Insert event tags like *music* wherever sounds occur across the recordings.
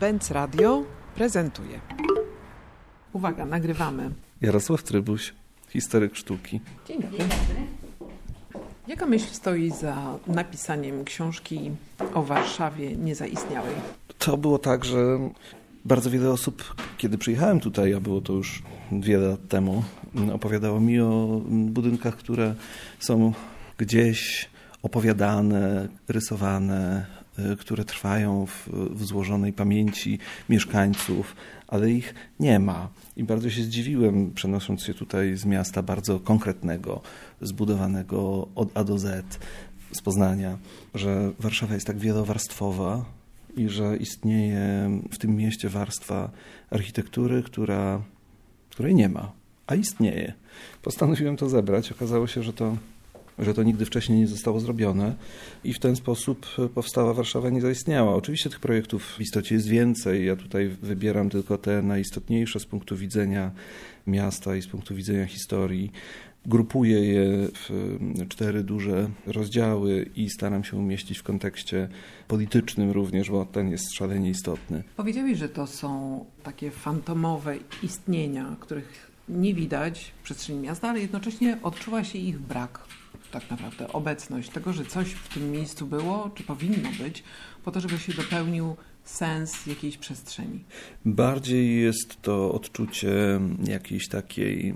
Benz Radio prezentuje. Uwaga, nagrywamy. Jarosław Trybuś, historyk sztuki. Dzień dobry. Jaka myśl stoi za napisaniem książki o Warszawie niezaistniałej? To było tak, że bardzo wiele osób, kiedy przyjechałem tutaj, a było to już wiele lat temu, opowiadało mi o budynkach, które są gdzieś opowiadane, rysowane, które trwają w, w złożonej pamięci mieszkańców, ale ich nie ma. I bardzo się zdziwiłem, przenosząc się tutaj z miasta bardzo konkretnego, zbudowanego od A do Z, z Poznania, że Warszawa jest tak wielowarstwowa i że istnieje w tym mieście warstwa architektury, która, której nie ma, a istnieje. Postanowiłem to zebrać. Okazało się, że to że to nigdy wcześniej nie zostało zrobione i w ten sposób powstała Warszawa nie zaistniała. Oczywiście tych projektów w istocie jest więcej. Ja tutaj wybieram tylko te najistotniejsze z punktu widzenia miasta i z punktu widzenia historii. Grupuję je w cztery duże rozdziały i staram się umieścić w kontekście politycznym również, bo ten jest szalenie istotny. Powiedziałeś, że to są takie fantomowe istnienia, których nie widać w przestrzeni miasta, ale jednocześnie odczuwa się ich brak tak naprawdę obecność tego, że coś w tym miejscu było, czy powinno być, po to, żeby się dopełnił sens jakiejś przestrzeni. Bardziej jest to odczucie jakiejś takiej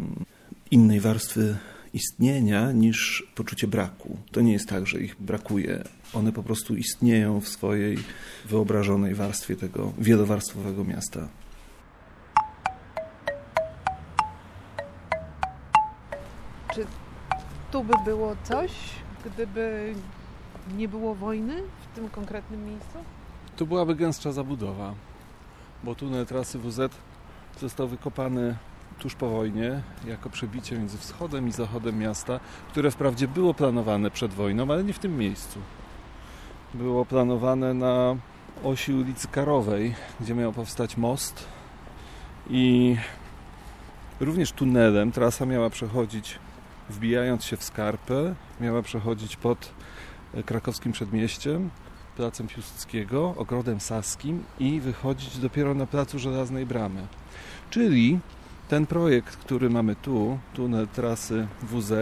innej warstwy istnienia niż poczucie braku. To nie jest tak, że ich brakuje. One po prostu istnieją w swojej wyobrażonej warstwie tego wielowarstwowego miasta. Czy tu by było coś, gdyby nie było wojny w tym konkretnym miejscu? Tu byłaby gęstsza zabudowa, bo tunel trasy WZ został wykopany tuż po wojnie jako przebicie między wschodem i zachodem miasta, które wprawdzie było planowane przed wojną, ale nie w tym miejscu. Było planowane na osi ulicy Karowej, gdzie miał powstać most i również tunelem trasa miała przechodzić wbijając się w skarpę, miała przechodzić pod e, krakowskim przedmieściem, placem Piłsudskiego, ogrodem saskim i wychodzić dopiero na placu Żelaznej Bramy. Czyli ten projekt, który mamy tu, tunel trasy WZ,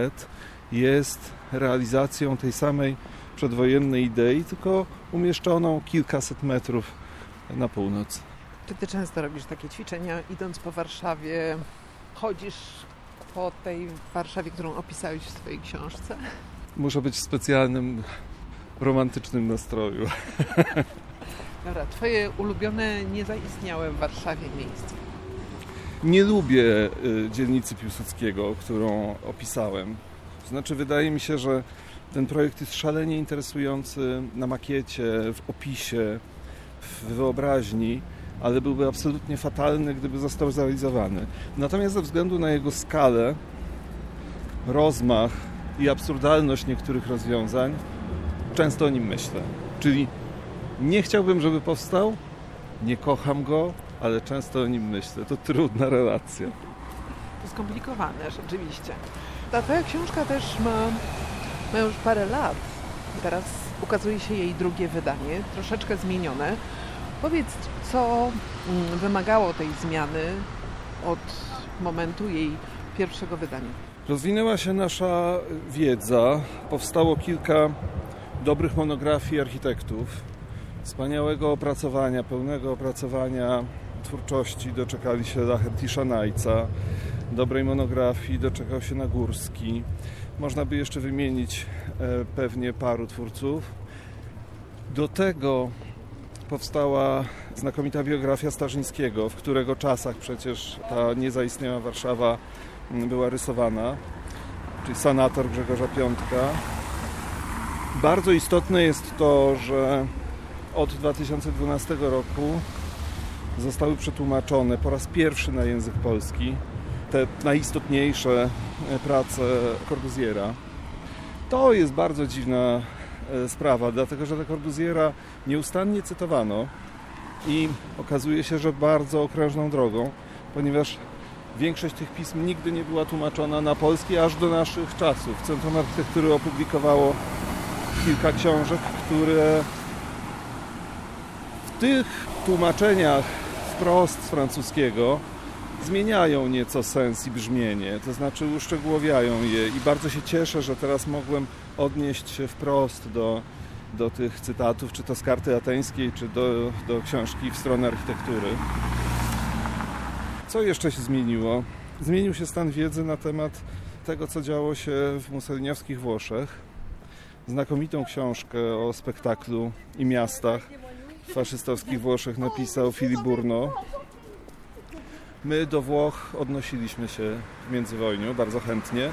jest realizacją tej samej przedwojennej idei, tylko umieszczoną kilkaset metrów na północ. Czy ty często robisz takie ćwiczenia, idąc po Warszawie, chodzisz po tej Warszawie, którą opisałeś w swojej książce? Muszę być w specjalnym, romantycznym nastroju. Dobra, twoje ulubione, niezaistniałe w Warszawie miejsce? Nie lubię y, dzielnicy Piłsudskiego, którą opisałem. Znaczy, wydaje mi się, że ten projekt jest szalenie interesujący na makiecie, w opisie, w wyobraźni ale byłby absolutnie fatalny, gdyby został zrealizowany. Natomiast ze względu na jego skalę, rozmach i absurdalność niektórych rozwiązań, często o nim myślę. Czyli nie chciałbym, żeby powstał, nie kocham go, ale często o nim myślę. To trudna relacja. To skomplikowane, rzeczywiście. Ta twoja książka też ma, ma już parę lat. Teraz ukazuje się jej drugie wydanie, troszeczkę zmienione. Powiedz, co mm, wymagało tej zmiany od momentu jej pierwszego wydania? Rozwinęła się nasza wiedza, powstało kilka dobrych monografii architektów, wspaniałego opracowania, pełnego opracowania twórczości doczekali się Lachet Szanajca, dobrej monografii doczekał się Nagórski. Można by jeszcze wymienić e, pewnie paru twórców. Do tego powstała znakomita biografia Starzyńskiego, w którego czasach przecież ta niezaistniała Warszawa mm, była rysowana, czyli sanator Grzegorza Piątka. Bardzo istotne jest to, że od 2012 roku zostały przetłumaczone po raz pierwszy na język polski te najistotniejsze e, prace Corbusiera. To jest bardzo dziwna sprawa, dlatego że ta Corbusiera nieustannie cytowano i okazuje się, że bardzo okrężną drogą, ponieważ większość tych pism nigdy nie była tłumaczona na polski aż do naszych czasów. Centrum Architektury opublikowało kilka książek, które w tych tłumaczeniach wprost z francuskiego zmieniają nieco sens i brzmienie, to znaczy uszczegółowiają je i bardzo się cieszę, że teraz mogłem odnieść się wprost do, do tych cytatów, czy to z karty ateńskiej, czy do, do książki w stronę architektury. Co jeszcze się zmieniło? Zmienił się stan wiedzy na temat tego, co działo się w mussoliniowskich Włoszech. Znakomitą książkę o spektaklu i miastach w faszystowskich Włoszech napisał Filip Burno. My do Włoch odnosiliśmy się w międzywojniu bardzo chętnie.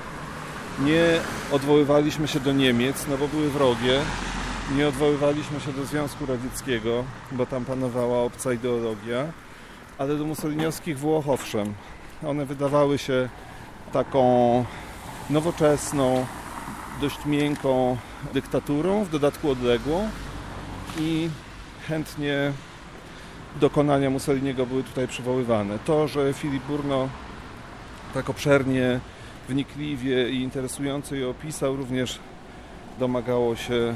Nie odwoływaliśmy się do Niemiec, no bo były wrogie. Nie odwoływaliśmy się do Związku Radzieckiego, bo tam panowała obca ideologia. Ale do mussoliniowskich Włoch owszem. One wydawały się taką nowoczesną, dość miękką dyktaturą, w dodatku odległą i chętnie dokonania Mussoliniego były tutaj przywoływane. To, że Filip Burno tak obszernie, wnikliwie i interesująco je opisał, również domagało się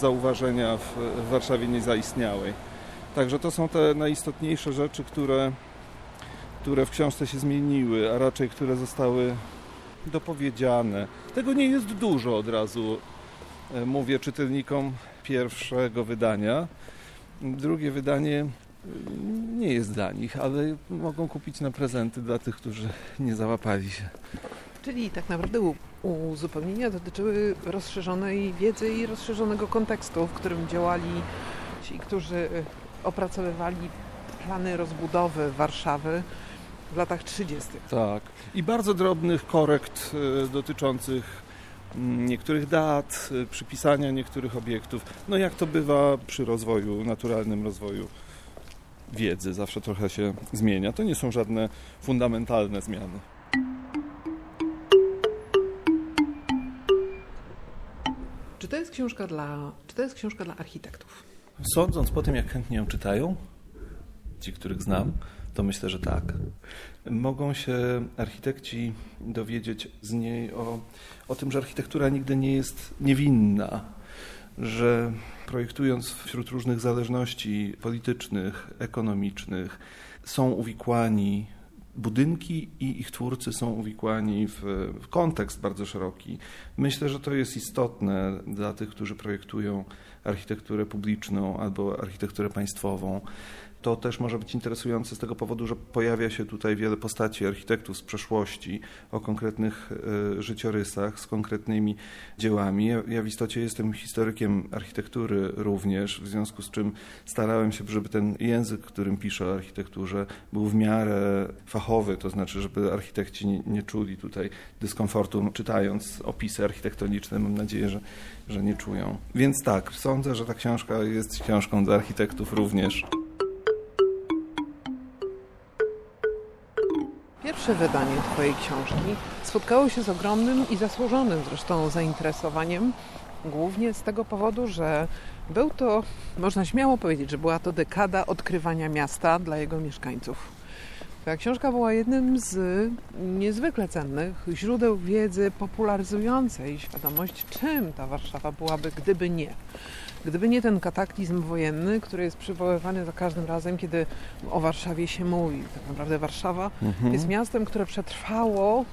zauważenia w, Warszawie niezaistniałej. Także to są te najistotniejsze rzeczy, które, które w książce się zmieniły, a raczej które zostały dopowiedziane. Tego nie jest dużo od razu, e, mówię czytelnikom pierwszego wydania. Drugie wydanie e, nie jest dla nich, ale mogą kupić na prezenty dla tych, którzy nie załapali się. Czyli tak naprawdę uzupełnienia dotyczyły rozszerzonej wiedzy i rozszerzonego kontekstu, w którym działali ci, którzy opracowywali plany rozbudowy Warszawy w latach 30. Tak. I bardzo drobnych korekt e, dotyczących mm, niektórych dat, e, przypisania niektórych obiektów. No jak to bywa przy rozwoju, naturalnym rozwoju wiedzy, zawsze trochę się zmienia. To nie są żadne fundamentalne zmiany. Czy to jest książka dla, czy to jest książka dla architektów? Sądząc po tym, jak chętnie ją czytają, ci, których znam, to myślę, że tak. Mogą się architekci dowiedzieć z niej o, o tym, że architektura nigdy nie jest niewinna, że projektując wśród różnych zależności politycznych, ekonomicznych, są uwikłani budynki i ich twórcy są uwikłani w, w, kontekst bardzo szeroki. Myślę, że to jest istotne dla tych, którzy projektują architekturę publiczną albo architekturę państwową. To też może być interesujące z tego powodu, że pojawia się tutaj wiele postaci architektów z przeszłości o konkretnych e, życiorysach, z konkretnymi dziełami. Ja, w istocie jestem historykiem architektury również, w związku z czym starałem się, żeby ten język, którym piszę o architekturze, był w miarę fachowy, to znaczy, żeby architekci nie, nie czuli tutaj dyskomfortu czytając opisy architektoniczne. Mam nadzieję, że, że nie czują. Więc tak, sądzę, że ta książka jest książką dla architektów również. Pierwsze wydanie Twojej książki spotkało się z ogromnym i zasłużonym zresztą zainteresowaniem, głównie z tego powodu, że był to, można śmiało powiedzieć, że była to dekada odkrywania miasta dla jego mieszkańców. Ta książka była jednym z niezwykle cennych źródeł wiedzy popularyzującej świadomość, czym ta Warszawa byłaby, gdyby nie. Gdyby nie ten kataklizm wojenny, który jest przywoływany za każdym razem, kiedy o Warszawie się mówi. Tak naprawdę Warszawa mhm. jest miastem, które przetrwało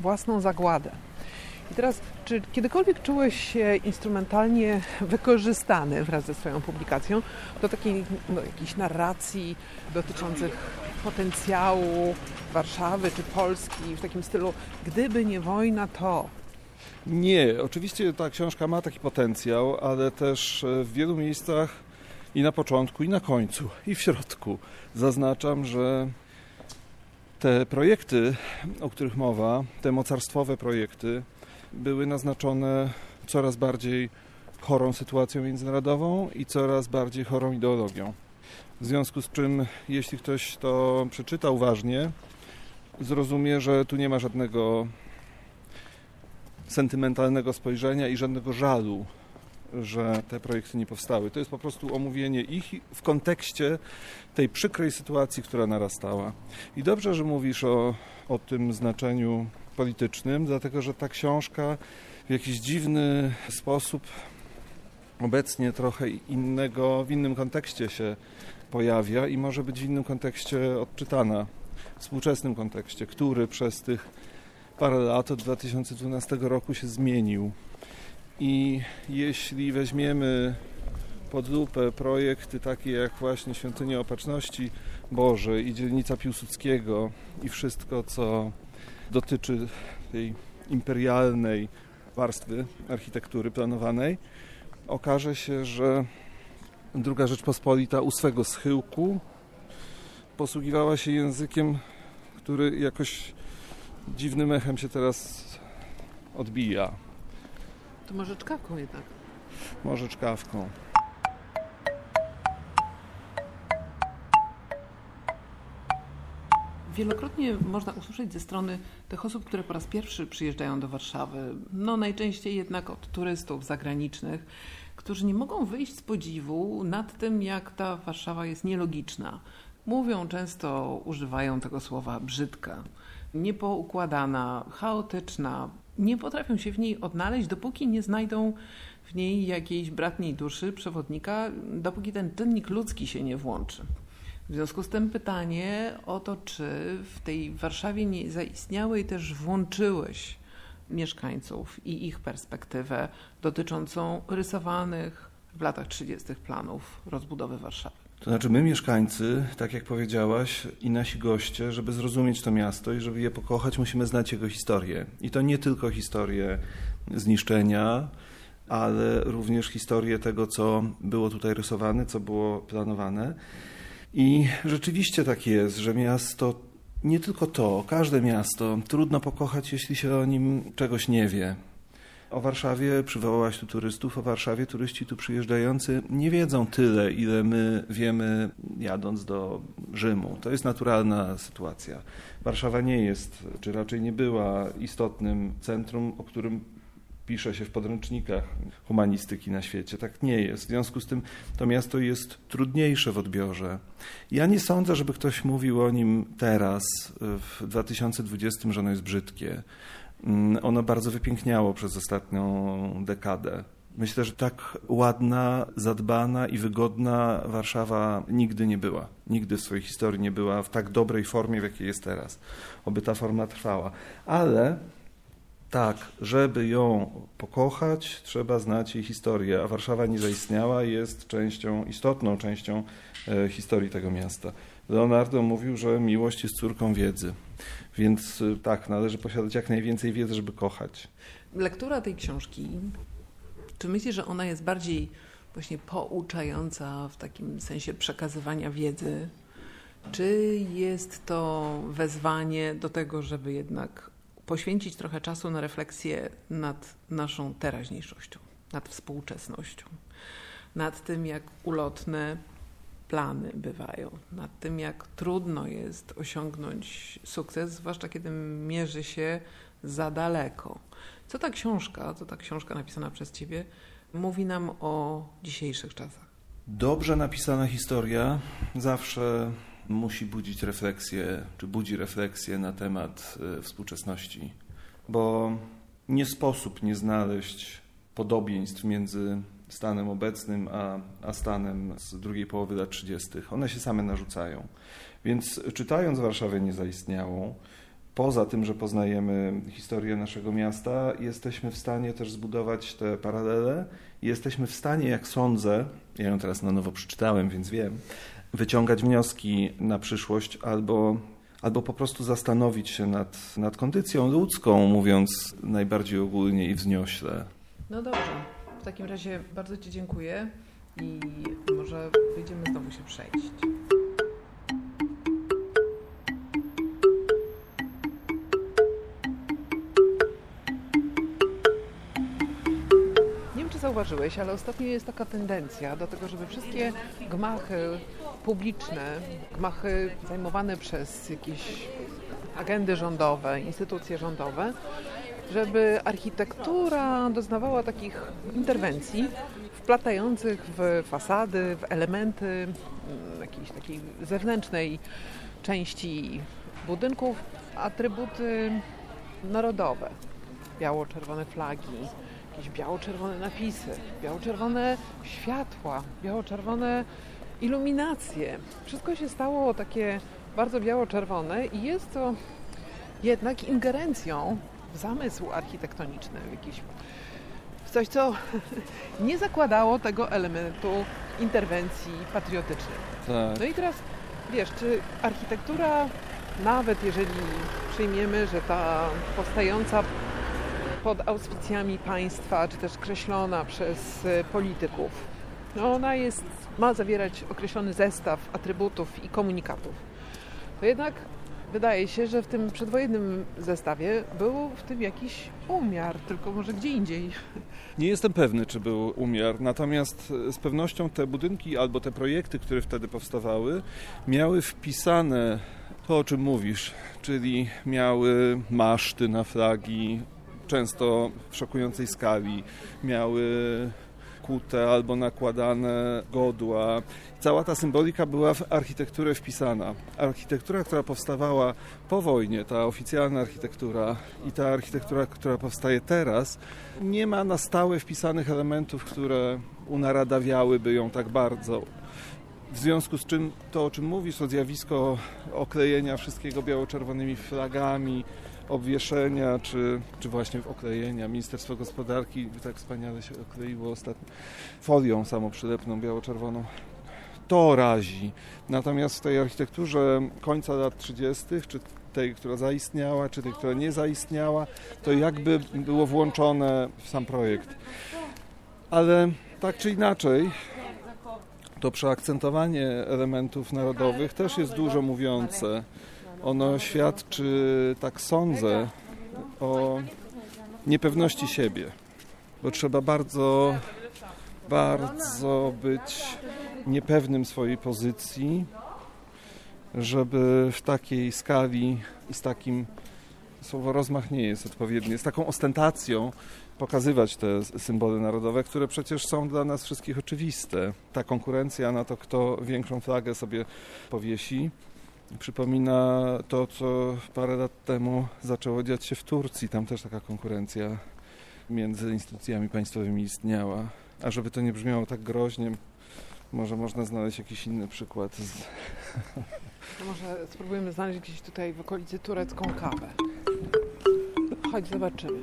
własną zagładę. I teraz, czy kiedykolwiek czułeś się instrumentalnie wykorzystany wraz ze swoją publikacją do takiej no, jakiejś narracji dotyczących potencjału Warszawy czy Polski w takim stylu, gdyby nie wojna, to nie, oczywiście ta książka ma taki potencjał, ale też e, w wielu miejscach i na początku, i na końcu, i w środku zaznaczam, że te projekty, o których mowa, te mocarstwowe projekty, były naznaczone coraz bardziej chorą sytuacją międzynarodową i coraz bardziej chorą ideologią. W związku z czym, jeśli ktoś to przeczyta uważnie, zrozumie, że tu nie ma żadnego sentymentalnego spojrzenia i żadnego żalu, że te projekty nie powstały. To jest po prostu omówienie ich w kontekście tej przykrej sytuacji, która narastała. I dobrze, że mówisz o, o tym znaczeniu politycznym, dlatego że ta książka w jakiś dziwny sposób obecnie trochę innego, w innym kontekście się pojawia i może być w innym kontekście odczytana, w współczesnym kontekście, który przez tych parę lat od 2012 roku się zmienił. I jeśli weźmiemy pod lupę projekty takie jak właśnie Świątynia Opatrzności Bożej i Dzielnica Piłsudskiego i wszystko, co dotyczy tej imperialnej warstwy architektury planowanej, okaże się, że Druga Rzeczpospolita u swego schyłku posługiwała się językiem, który jakoś dziwnym echem się teraz odbija. To może czkawką jednak. Może czkawką. Wielokrotnie można usłyszeć ze strony tych osób, które po raz pierwszy przyjeżdżają do Warszawy, no najczęściej jednak od turystów zagranicznych, którzy nie mogą wyjść z podziwu nad tym, jak ta Warszawa jest nielogiczna. Mówią często, używają tego słowa brzydka, niepoukładana, chaotyczna. Nie potrafią się w niej odnaleźć, dopóki nie znajdą w niej jakiejś bratniej duszy, przewodnika, dopóki ten czynnik ludzki się nie włączy. W związku z tym pytanie o to, czy w tej Warszawie nie zaistniały i też włączyłeś mieszkańców i ich perspektywę dotyczącą rysowanych w latach 30. planów rozbudowy Warszawy. To znaczy my mieszkańcy, tak jak powiedziałaś, i nasi goście, żeby zrozumieć to miasto i żeby je pokochać, musimy znać jego historię. I to nie tylko historię zniszczenia, ale również historię tego, co było tutaj rysowane, co było planowane. I rzeczywiście tak jest, że miasto, nie tylko to, każde miasto trudno pokochać, jeśli się o nim czegoś nie wie. O Warszawie przywołałaś tu turystów, o Warszawie turyści tu przyjeżdżający nie wiedzą tyle, ile my wiemy jadąc do Rzymu. To jest naturalna sytuacja. Warszawa nie jest, czy raczej nie była istotnym centrum, o którym pisze się w podręcznikach humanistyki na świecie. Tak nie jest. W związku z tym to miasto jest trudniejsze w odbiorze. Ja nie sądzę, żeby ktoś mówił o nim teraz, w 2020, że ono jest brzydkie. Mm, ono bardzo wypiękniało przez ostatnią dekadę. Myślę, że tak ładna, zadbana i wygodna Warszawa nigdy nie była. Nigdy w swojej historii nie była w tak dobrej formie, w jakiej jest teraz. Oby ta forma trwała. Ale tak, żeby ją pokochać, trzeba znać jej historię, a Warszawa nie zaistniała jest częścią, istotną częścią e, historii tego miasta. Leonardo mówił, że miłość jest córką wiedzy, więc e, tak, należy posiadać jak najwięcej wiedzy, żeby kochać. Lektura tej książki, czy myślisz, że ona jest bardziej właśnie pouczająca w takim sensie przekazywania wiedzy, czy jest to wezwanie do tego, żeby jednak poświęcić trochę czasu na refleksję nad naszą teraźniejszością, nad współczesnością, nad tym, jak ulotne plany bywają, nad tym, jak trudno jest osiągnąć sukces, zwłaszcza kiedy mierzy się za daleko. Co ta książka, co ta książka napisana przez Ciebie mówi nam o dzisiejszych czasach? Dobrze napisana historia zawsze musi budzić refleksję, czy budzi refleksję na temat e, współczesności, bo nie sposób nie znaleźć podobieństw między stanem obecnym a, a stanem z drugiej połowy lat 30. One się same narzucają. Więc czytając Warszawę niezaistniałą, poza tym, że poznajemy historię naszego miasta, jesteśmy w stanie też zbudować te paralele i jesteśmy w stanie, jak sądzę, ja ją teraz na nowo przeczytałem, więc wiem, wyciągać wnioski na przyszłość albo, albo po prostu zastanowić się nad, nad kondycją ludzką, mówiąc najbardziej ogólnie i wzniośle. No dobrze. Takim razie bardzo Ci dziękuję i może wyjdziemy znowu się przejść. zauważyłeś, ale ostatnio jest taka tendencja do tego, żeby wszystkie gmachy publiczne, gmachy zajmowane przez jakieś agendy rządowe, instytucje rządowe, żeby architektura doznawała takich interwencji wplatających w fasady, w elementy mm, jakiejś takiej zewnętrznej części budynków atrybuty narodowe, biało-czerwone flagi, jakieś biało-czerwone napisy, biało-czerwone światła, biało-czerwone iluminacje. Wszystko się stało takie bardzo biało-czerwone i jest to jednak ingerencją zamysł architektoniczny, jakiś coś, co *laughs* nie zakładało tego elementu interwencji patriotycznej. Tak. No i teraz, wiesz, czy architektura, nawet jeżeli przyjmiemy, że ta powstająca pod auspicjami państwa, czy też kreślona przez e, polityków, no ona jest, ma zawierać określony zestaw atrybutów i komunikatów, to jednak wydaje się, że w tym przedwojennym zestawie był w tym jakiś umiar, tylko może gdzie indziej. Nie jestem pewny, czy był umiar, natomiast e, z pewnością te budynki albo te projekty, które wtedy powstawały, miały wpisane to, o czym mówisz, czyli miały maszty na flagi, często w szokującej skali, miały albo nakładane godła. Cała ta symbolika była w architekturę wpisana. Architektura, która powstawała po wojnie, ta oficjalna architektura i ta architektura, która powstaje teraz, nie ma na stałe wpisanych elementów, które unaradawiałyby ją tak bardzo. W związku z czym to, o czym mówisz, to zjawisko oklejenia wszystkiego biało-czerwonymi flagami, obwieszenia, czy, czy właśnie oklejenia. Ministerstwo Gospodarki tak wspaniale się okleiło ostatnio folią samoprzylepną biało-czerwoną. To razi. Natomiast w tej architekturze końca lat 30., czy tej, która zaistniała, czy tej, która nie zaistniała, to jakby było włączone w sam projekt. Ale tak czy inaczej, to przeakcentowanie elementów narodowych też jest dużo mówiące. Ono świadczy, tak sądzę, o niepewności siebie, bo trzeba bardzo, bardzo być niepewnym swojej pozycji, żeby w takiej skali i z takim słowo rozmach nie jest odpowiednie, z taką ostentacją pokazywać te symbole narodowe, które przecież są dla nas wszystkich oczywiste. Ta konkurencja na to, kto większą flagę sobie powiesi, przypomina to, co parę lat temu zaczęło dziać się w Turcji. Tam też taka konkurencja między instytucjami państwowymi istniała. A żeby to nie brzmiało tak groźnie, może można znaleźć jakiś inny przykład. Z... No może spróbujemy znaleźć gdzieś tutaj w okolicy turecką kawę. Chodź, zobaczymy.